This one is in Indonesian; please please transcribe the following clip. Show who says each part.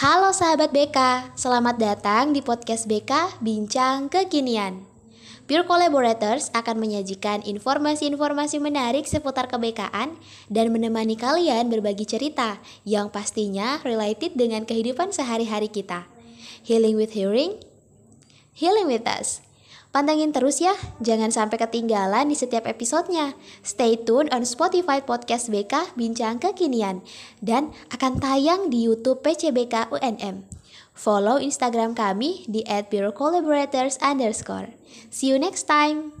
Speaker 1: Halo sahabat BK, selamat datang di podcast BK Bincang Kekinian. Pure Collaborators akan menyajikan informasi-informasi menarik seputar kebekaan dan menemani kalian berbagi cerita yang pastinya related dengan kehidupan sehari-hari kita. Healing with hearing, healing with us. Pantengin terus ya, jangan sampai ketinggalan di setiap episodenya. Stay tune on Spotify Podcast BK Bincang Kekinian dan akan tayang di YouTube PCBK UNM. Follow Instagram kami di @bureaucollaborators. See you next time.